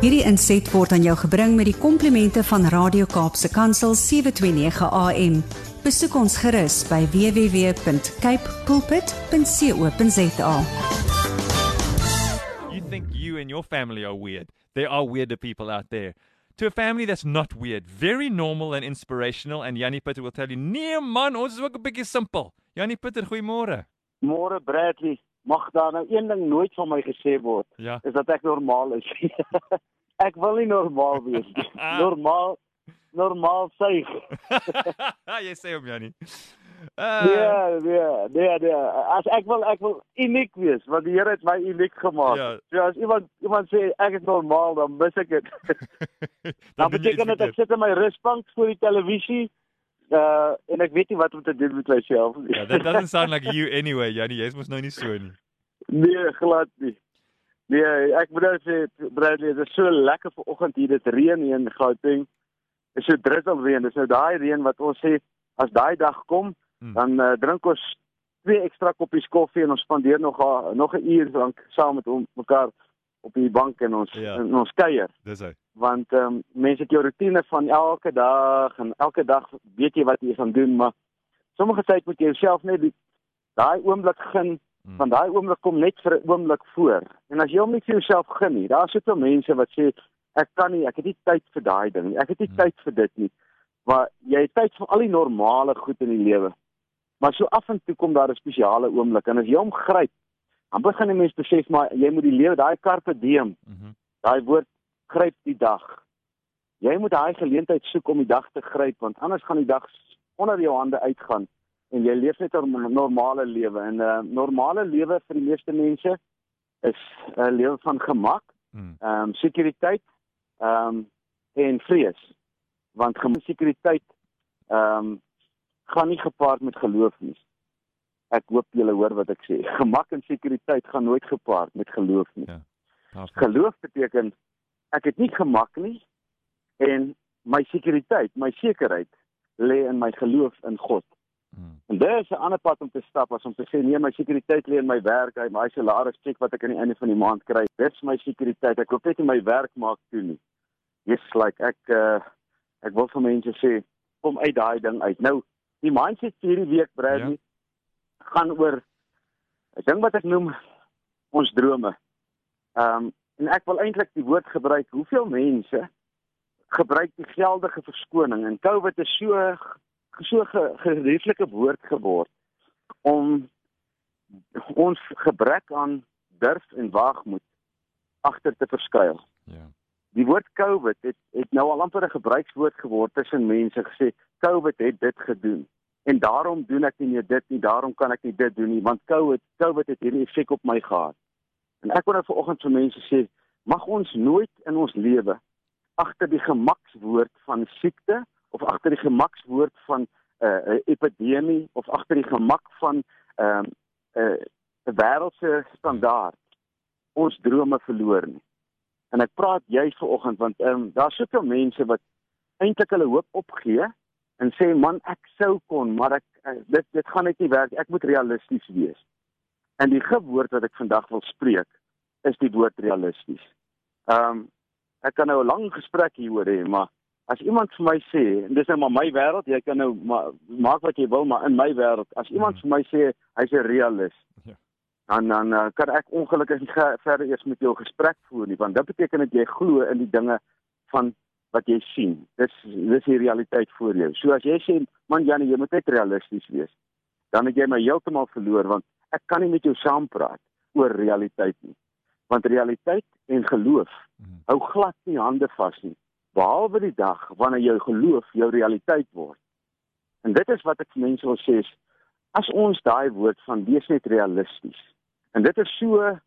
Hierdie inset word aan jou gebring met die komplimente van Radio Kaapse Kansel 729 AM. Besoek ons gerus by www.cape pulpit.co.za. You think you and your family are weird. There are weirder people out there. To a family that's not weird, very normal and inspirational, and Yanni Putter will tell you, nee man, ons is ook 'n bietjie simpel. Yanni Putter, goeiemôre. Môre Bradley, mag daar nou een ding nooit van my gesê word, Ja. is dat ek normaal is. ek wil nie normaal wees nie. Normaal normaal suig. jy sê hom Yanni. Uh, Nee, nee, nee, nee. As ek wil ek wil uniek wees, want die Here het my uniek gemaak. Ja. So as iemand iemand sê ek is normaal, dan mis ek dit. dan jy beteken dit ek sit in my rusbank voor die televisie uh en ek weet nie wat om te doen met myself nie. Yeah, that doesn't sound like you anyway, Yanni. Jy's mos nou nie so nie. Nee, glad nie. Nee, ek moet nou sê Bradley, dit is so lekker vanoggend hier dit reën hier in Gauteng. Dit is so druppelreën. Dis nou daai reën wat ons sê as daai dag kom, Hmm. dan uh, drink ons twee ekstra koppies koffie en ons spandeer nog a, nog 'n uur lank saam met on, mekaar op die bank en ons Ja. en ons kuier Dis hy. want ehm um, mense het jou rotine van elke dag en elke dag weet jy wat jy gaan doen maar sommige tyd moet jy jouself net die- daai oomblik gun Mm. want daai oomblik kom net vir 'n oomblik voor en as jy hom nie vir jouself gun nie daar's soveel mense wat sê ek kan nie ek het nie tyd vir daai ding nie ek het nie Mm. tyd vir dit nie maar jy het tyd vir al die normale goed in die lewe maar so af en toe kom daar 'n spesiale oomblik en as jy hom gryp dan begin die mens besef maar jy moet die lewe daai carpe diem Mhm. Daai woord gryp die dag. Jy moet daai geleentheid soek om die dag te gryp want anders gaan die dag onder jou hande uitgaan en jy leef net 'n normale lewe en 'n uh, normale lewe vir die meeste mense is 'n lewe van gemak, Mm. ehm um, sekuriteit, ehm um, en vrees. Want gemak sekuriteit ehm um, gaan nie gepaard met geloof nie. Ek hoop julle hoor wat ek sê. Gemak en sekuriteit gaan nooit gepaard met geloof nie. Powerful. Geloof beteken ek het nie gemak nie en my sekuriteit, my sekerheid lê in my geloof in God. Mm. En dit is 'n ander pad om te stap as om te sê nee, my sekuriteit lê in my werk, hy my salaris check wat ek aan die einde van die maand kry. Dis my sekuriteit. Ek hoef net nie my werk maak toe nie. Yes, like ek uh ek wil vir mense sê kom uit daai ding uit. Nou, die mindset vir hierdie week Bradley gaan oor 'n ding wat ek noem ons drome. Ehm um, en ek wil eintlik die woord gebruik. Hoeveel mense gebruik die geldige verskoning en COVID is so so ge- gerieflike woord geword om ons gebrek aan durf en waagmoed agter te verskuil. Ja. Die woord COVID het het nou al amper 'n gebruikswoord geword tussen mense gesê COVID het dit gedoen en daarom doen ek nie dit nie, daarom kan ek nie dit doen nie want COVID COVID het hierdie effek op my gehad. En ek wil nou vanoggend vir mense sê, mag ons nooit in ons lewe agter die gemakswoord van siekte of agter die gemakswoord van 'n uh, 'n epidemie of agter die gemak van ehm, 'n uh, 'n wêreldse standaard ons drome verloor nie. En ek praat juis vanoggend want ehm um, daar's soveel mense wat eintlik hulle hoop opgee en sê man ek sou kon maar ek uh, dit dit gaan net nie werk ek moet realisties wees. En die gewoord wat ek vandag wil spreek is die woord realisties. Ehm um, ek kan nou 'n lang gesprek hieroor hê maar as iemand vir my sê en dis nou maar my wêreld jy kan nou ma maak wat jy wil maar in my wêreld as iemand Mhm. vir my sê hy's 'n realist Ja. dan dan uh, kan ek ongelukkig nie verder eers met jou gesprek voer nie want dit beteken dat jy glo in die dinge van wat jy sien. Dis dis die realiteit voor jou. So as jy sê man Janie, jy moet net realisties wees, dan het jy my heeltemal verloor want ek kan nie met jou saampraat oor realiteit nie. Want realiteit en geloof Mhm. hou glad nie hande vas nie, behalwe die dag wanneer jou geloof jou realiteit word. En dit is wat ek vir mense wil sê as ons daai woord van wees net realisties. En dit is so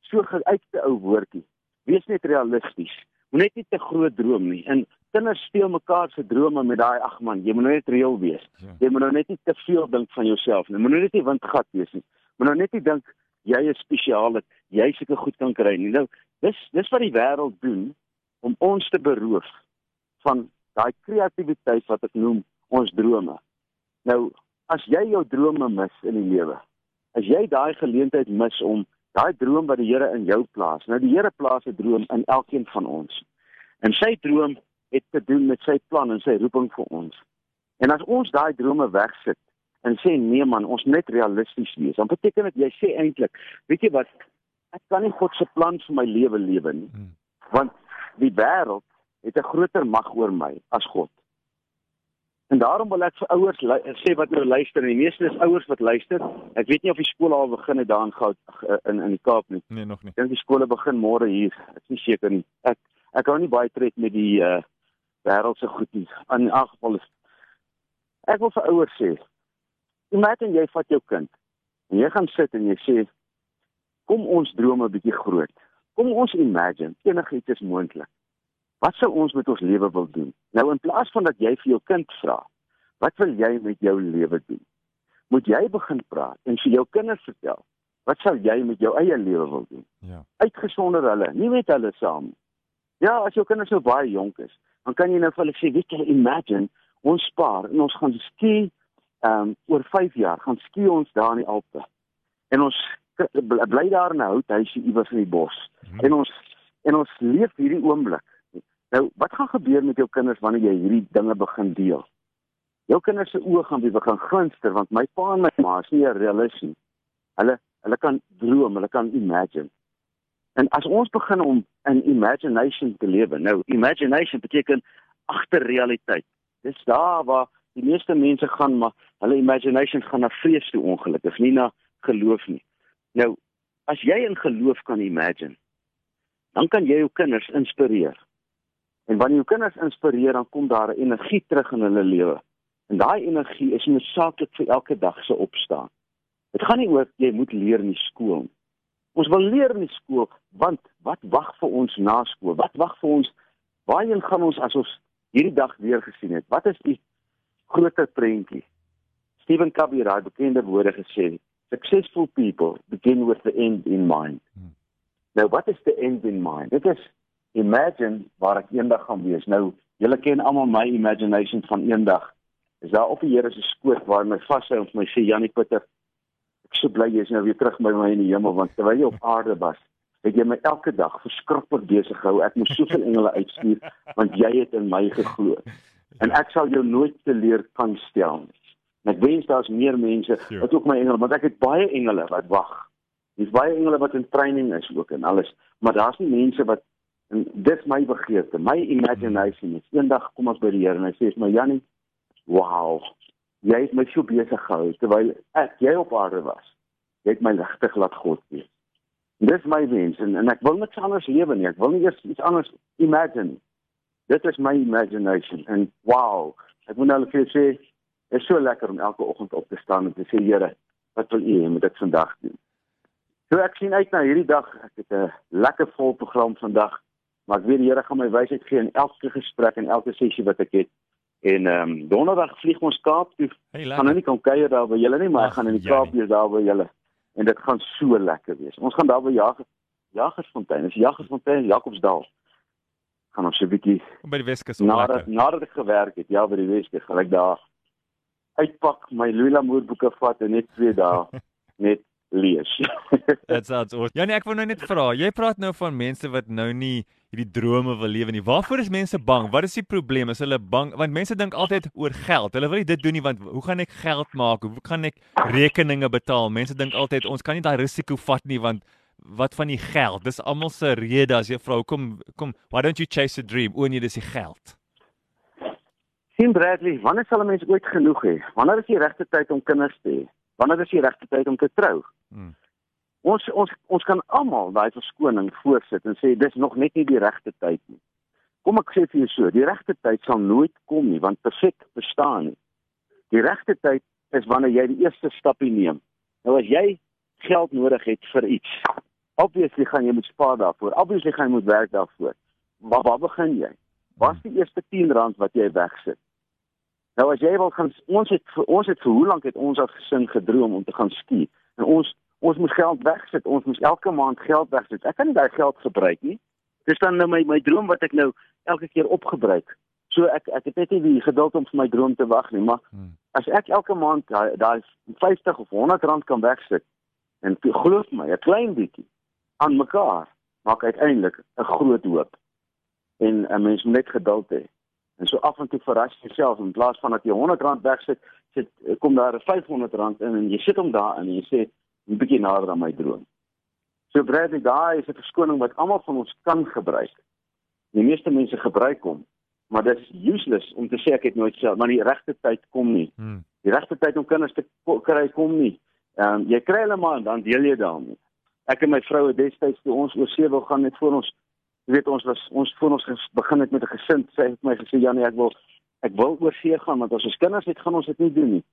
so geuite ou woordjie. Wees net realisties. Moenie net nie te groot droom nie. En kinders steel mekaar se drome met daai ag man, jy moet nou net reël wees. Ja. Jy moet nou net nie te veel dink van jouself nie. Moet nou net nie windgat wees nie. Moet nou net nie dink jy is spesiaal dat jy seker goed kan kry nie. Nou, dis dis wat die wêreld doen om ons te beroof van daai kreatiwiteit wat ek noem ons drome. Nou, as jy jou drome mis in die lewe, as jy daai geleentheid mis om daai droom wat die Here in jou plaas. Nou die Here plaas 'n droom in elkeen van ons. En sy droom het te doen met sy plan en sy roeping vir ons. En as ons daai drome wegsit en sê nee man, ons net realisties wees, dan beteken dit jy sê eintlik, weet jy wat, ek kan nie God se plan vir my lewe lewe nie. Hmm. Want die wêreld het 'n groter mag oor my as God. En daarom wil ek vir ouers sê wat nou luister en die meeste is ouers wat luister. Ek weet nie of die skole al begin het daar in Goud in in die Kaap nie. Nee, nog nie. Dink die skole begin môre hier. Ek is nie seker nie. Ek ek hou nie baie tred met die uh wêreldse goed nie. In elk geval is ek wil vir ouers sê, imagine jy vat jou kind en jy gaan sit en jy sê kom ons drome 'n bietjie groot. Kom ons imagine enigiets is moontlik. Wat sou ons met ons lewe wil doen? Nou in plaas van dat jy vir jou kind vra, wat wil jy met jou lewe doen? Moet jy begin praat en vir jou kinders vertel, wat sal jy met jou eie lewe wil doen? Ja. Uitgesonder hulle, nie met hulle saam. Ja, as jou kinders so baie jonk is, dan kan jy nou vir hulle sê, weet jy, imagine ons spaar en ons gaan ski ehm um, oor 5 jaar gaan ski ons daar in die Alpe. En ons bly daar in 'n houthuisie iewers in die bos. Hmm. En ons en ons leef hierdie oomblik Nou, wat gaan gebeur met jou kinders wanneer jy hierdie dinge begin deel? Jou kinders se oë gaan begin glinster want my pa en my ma is nie realisties nie. Hulle hulle kan droom, hulle kan imagine. En as ons begin om in imagination te lewe, nou imagination beteken agter realiteit. Dis daar waar die meeste mense gaan maar hulle imagination gaan na vrees toe ongelukkig, nie na geloof nie. Nou, as jy in geloof kan imagine, dan kan jy jou kinders inspireer. En wanneer jou kinders inspireer, dan kom daar 'n energie terug in hulle lewe. En daai energie is noodsaaklik vir elke dag se opstaan. Dit gaan nie oor jy moet leer in die skool nie. Ons wil leer in die skool, want wat wag vir ons na skool? Wat wag vir ons? Waarheen gaan ons as ons hierdie dag weer gesien het? Wat is die groter prentjie? Stephen Covey het daai bekende woorde gesê: "Successful people begin with the end in mind." Hmm. Nou, wat is the end in mind? Dit is imagine waar ek eendag gaan wees. Nou, julle ken almal my imagination van eendag. Is daar op die Here se skoot waar my vashou en my sê Janie Pieter, ek sou bly jy is nou weer terug by my in die hemel want terwyl jy op aarde was, het jy my elke dag verskriklik besig gehou. Ek moes soveel engele uitstuur want jy het in my geglo. En ek sal jou nooit te leer kan stel nie. Ek wens daar's meer mense wat ook my engele, want ek het baie engele wat wag. Dis baie engele wat in training is ook en alles, maar daar's nie mense wat En dis my begeerte, my imagination is eendag kom ons by die Here en hy sê vir my Jannie, wow. Jy het my so besig gehou terwyl ek jy op aarde was. Jy het my regtig laat God wees. Dis my wens en, en ek wil niks anders lewe nie. Ek wil nie eers iets anders imagine. Dit is my imagination en wow. Ek moet nou vir sê Dit is so lekker om elke oggend op te staan en te sê Here, wat wil U hê moet ek vandag doen? So ek sien uit na hierdie dag. Ek het 'n lekker vol program vandag. Maar ek weet die Here gaan my wysheid gee in elke gesprek en elke sessie wat ek het. En ehm um, donderdag vlieg ons Kaap toe. Hey, gaan nou nie kom kuier daar by julle nie, maar Ach, ek gaan in die Kaap wees daar by julle. En dit gaan so lekker wees. Ons gaan daar by Jag Jagersfontein. Dis Jagersfontein, Jakobsdal. Gaan ons 'n bietjie by die Weskus op nadat nadat ek gewerk het, ja by die Weskus, gaan ek daar uitpak my Lula Moore boeke vat en net twee dae net lees. Dit sounds awesome. Ja, nee, ek wil nou net vra. Jy praat nou van mense wat nou nie hierdie drome wil lewe nie. Waarvoor is mense bang? Wat is die probleem? Is hulle bang want mense dink altyd oor geld. Hulle wil nie dit doen nie want hoe gaan ek geld maak? Hoe kan ek rekeninge betaal? Mense dink altyd ons kan nie daai risiko vat nie want wat van die geld? Dis almal se rede as jy vra, kom kom, why don't you chase a dream? O nee, dis die geld. Sien Bradley, wanneer sal 'n mens ooit genoeg hê? Wanneer is die regte tyd om kinders te hê? Wanneer is die regte tyd om te trou? Hmm. Ons ons ons kan almal daai verskoning voorsit en sê dis nog net nie die regte tyd nie. Kom ek sê vir jou so, die regte tyd sal nooit kom nie want perfek bestaan nie. Die regte tyd is wanneer jy die eerste stappie neem. Nou as jy geld nodig het vir iets, obviously gaan jy moet spaar daarvoor. Obviously gaan jy moet werk daarvoor. Maar waar begin jy? Wat is die eerste 10 rand wat jy wegsit? Nou as jy wil gaan ons het ons het vir hoe lank het ons as gesin gedroom om te gaan ski en ons ons moet geld wegsit ons moet elke maand geld wegsit ek kan nie daai geld gebruik nie dis dan nou my my droom wat ek nou elke keer opgebruik so ek ek het net nie die geduld om vir my droom te wag nie maar hmm. as ek elke maand daai 50 of 100 rand kan wegsit En glo my, 'n klein bietjie aan mekaar maak uiteindelik 'n groot hoop. En 'n mens moet net geduld hê. En so af en toe verras jouself in plaas van dat jy R100 wegsit, sit kom daar R500 in en jy sit hom daar in en jy sê 'n bietjie nader aan my droom. So Bradley, daai is 'n verskoning wat almal van ons kan gebruik. Die meeste mense gebruik hom, maar dit is useless om te sê ek het nooit self, maar die regte tyd kom nie. Hmm. Die regte tyd om kinders te kry kom nie. Ehm um, jy kry hulle maar en dan deel jy daarmee. Ek en my vrou het destyds toe ons oor see wil gaan net voor ons jy weet ons was ons voor ons begin het met 'n gesin sê het my gesê Janie ek wil ek wil oor see gaan want as ons kinders het gaan ons dit nie doen nie.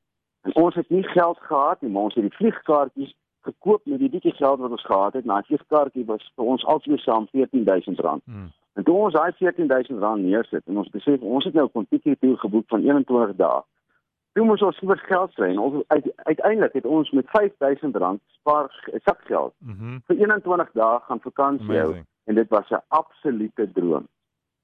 En ons het nie geld gehad nie, maar ons het die vliegkaartjies gekoop met die bietjie geld wat ons gehad het. Nou die vliegkaartjie was vir ons albei saam R14000. Hmm. En toe ons daai R14000 neersit en ons besef ons het nou 'n kontrakte toer geboek van 21 dae. Toe moes ons vir geld kry en ons uit, uiteindelik het ons met R5000 spaar sakgeld mm -hmm. vir 21 dae gaan vakansie hou en dit was 'n absolute droom.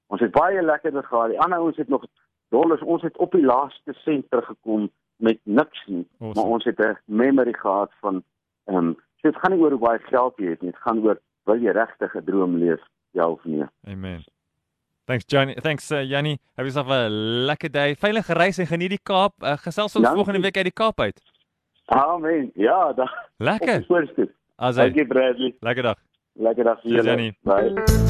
Ons het baie lekker gehad. Die ander ouens het nog dollars. Ons het op die laaste sent teruggekom met niks nie, awesome. maar ons het 'n memory gehad van ehm um, so dit gaan nie oor hoe baie geld jy het nie, dit gaan oor wil jy regtig 'n droom leef, ja of nee. Amen. Thanks Johnny. Thanks uh, Jannie. Have yourself a lekker day. Veilige reis en geniet die Kaap. Uh, gesels ons volgende week uit die Kaap uit. Amen. Ja, da. Lekker. Dankie Bradley. Lekker dag. Lekker dag vir julle. Bye.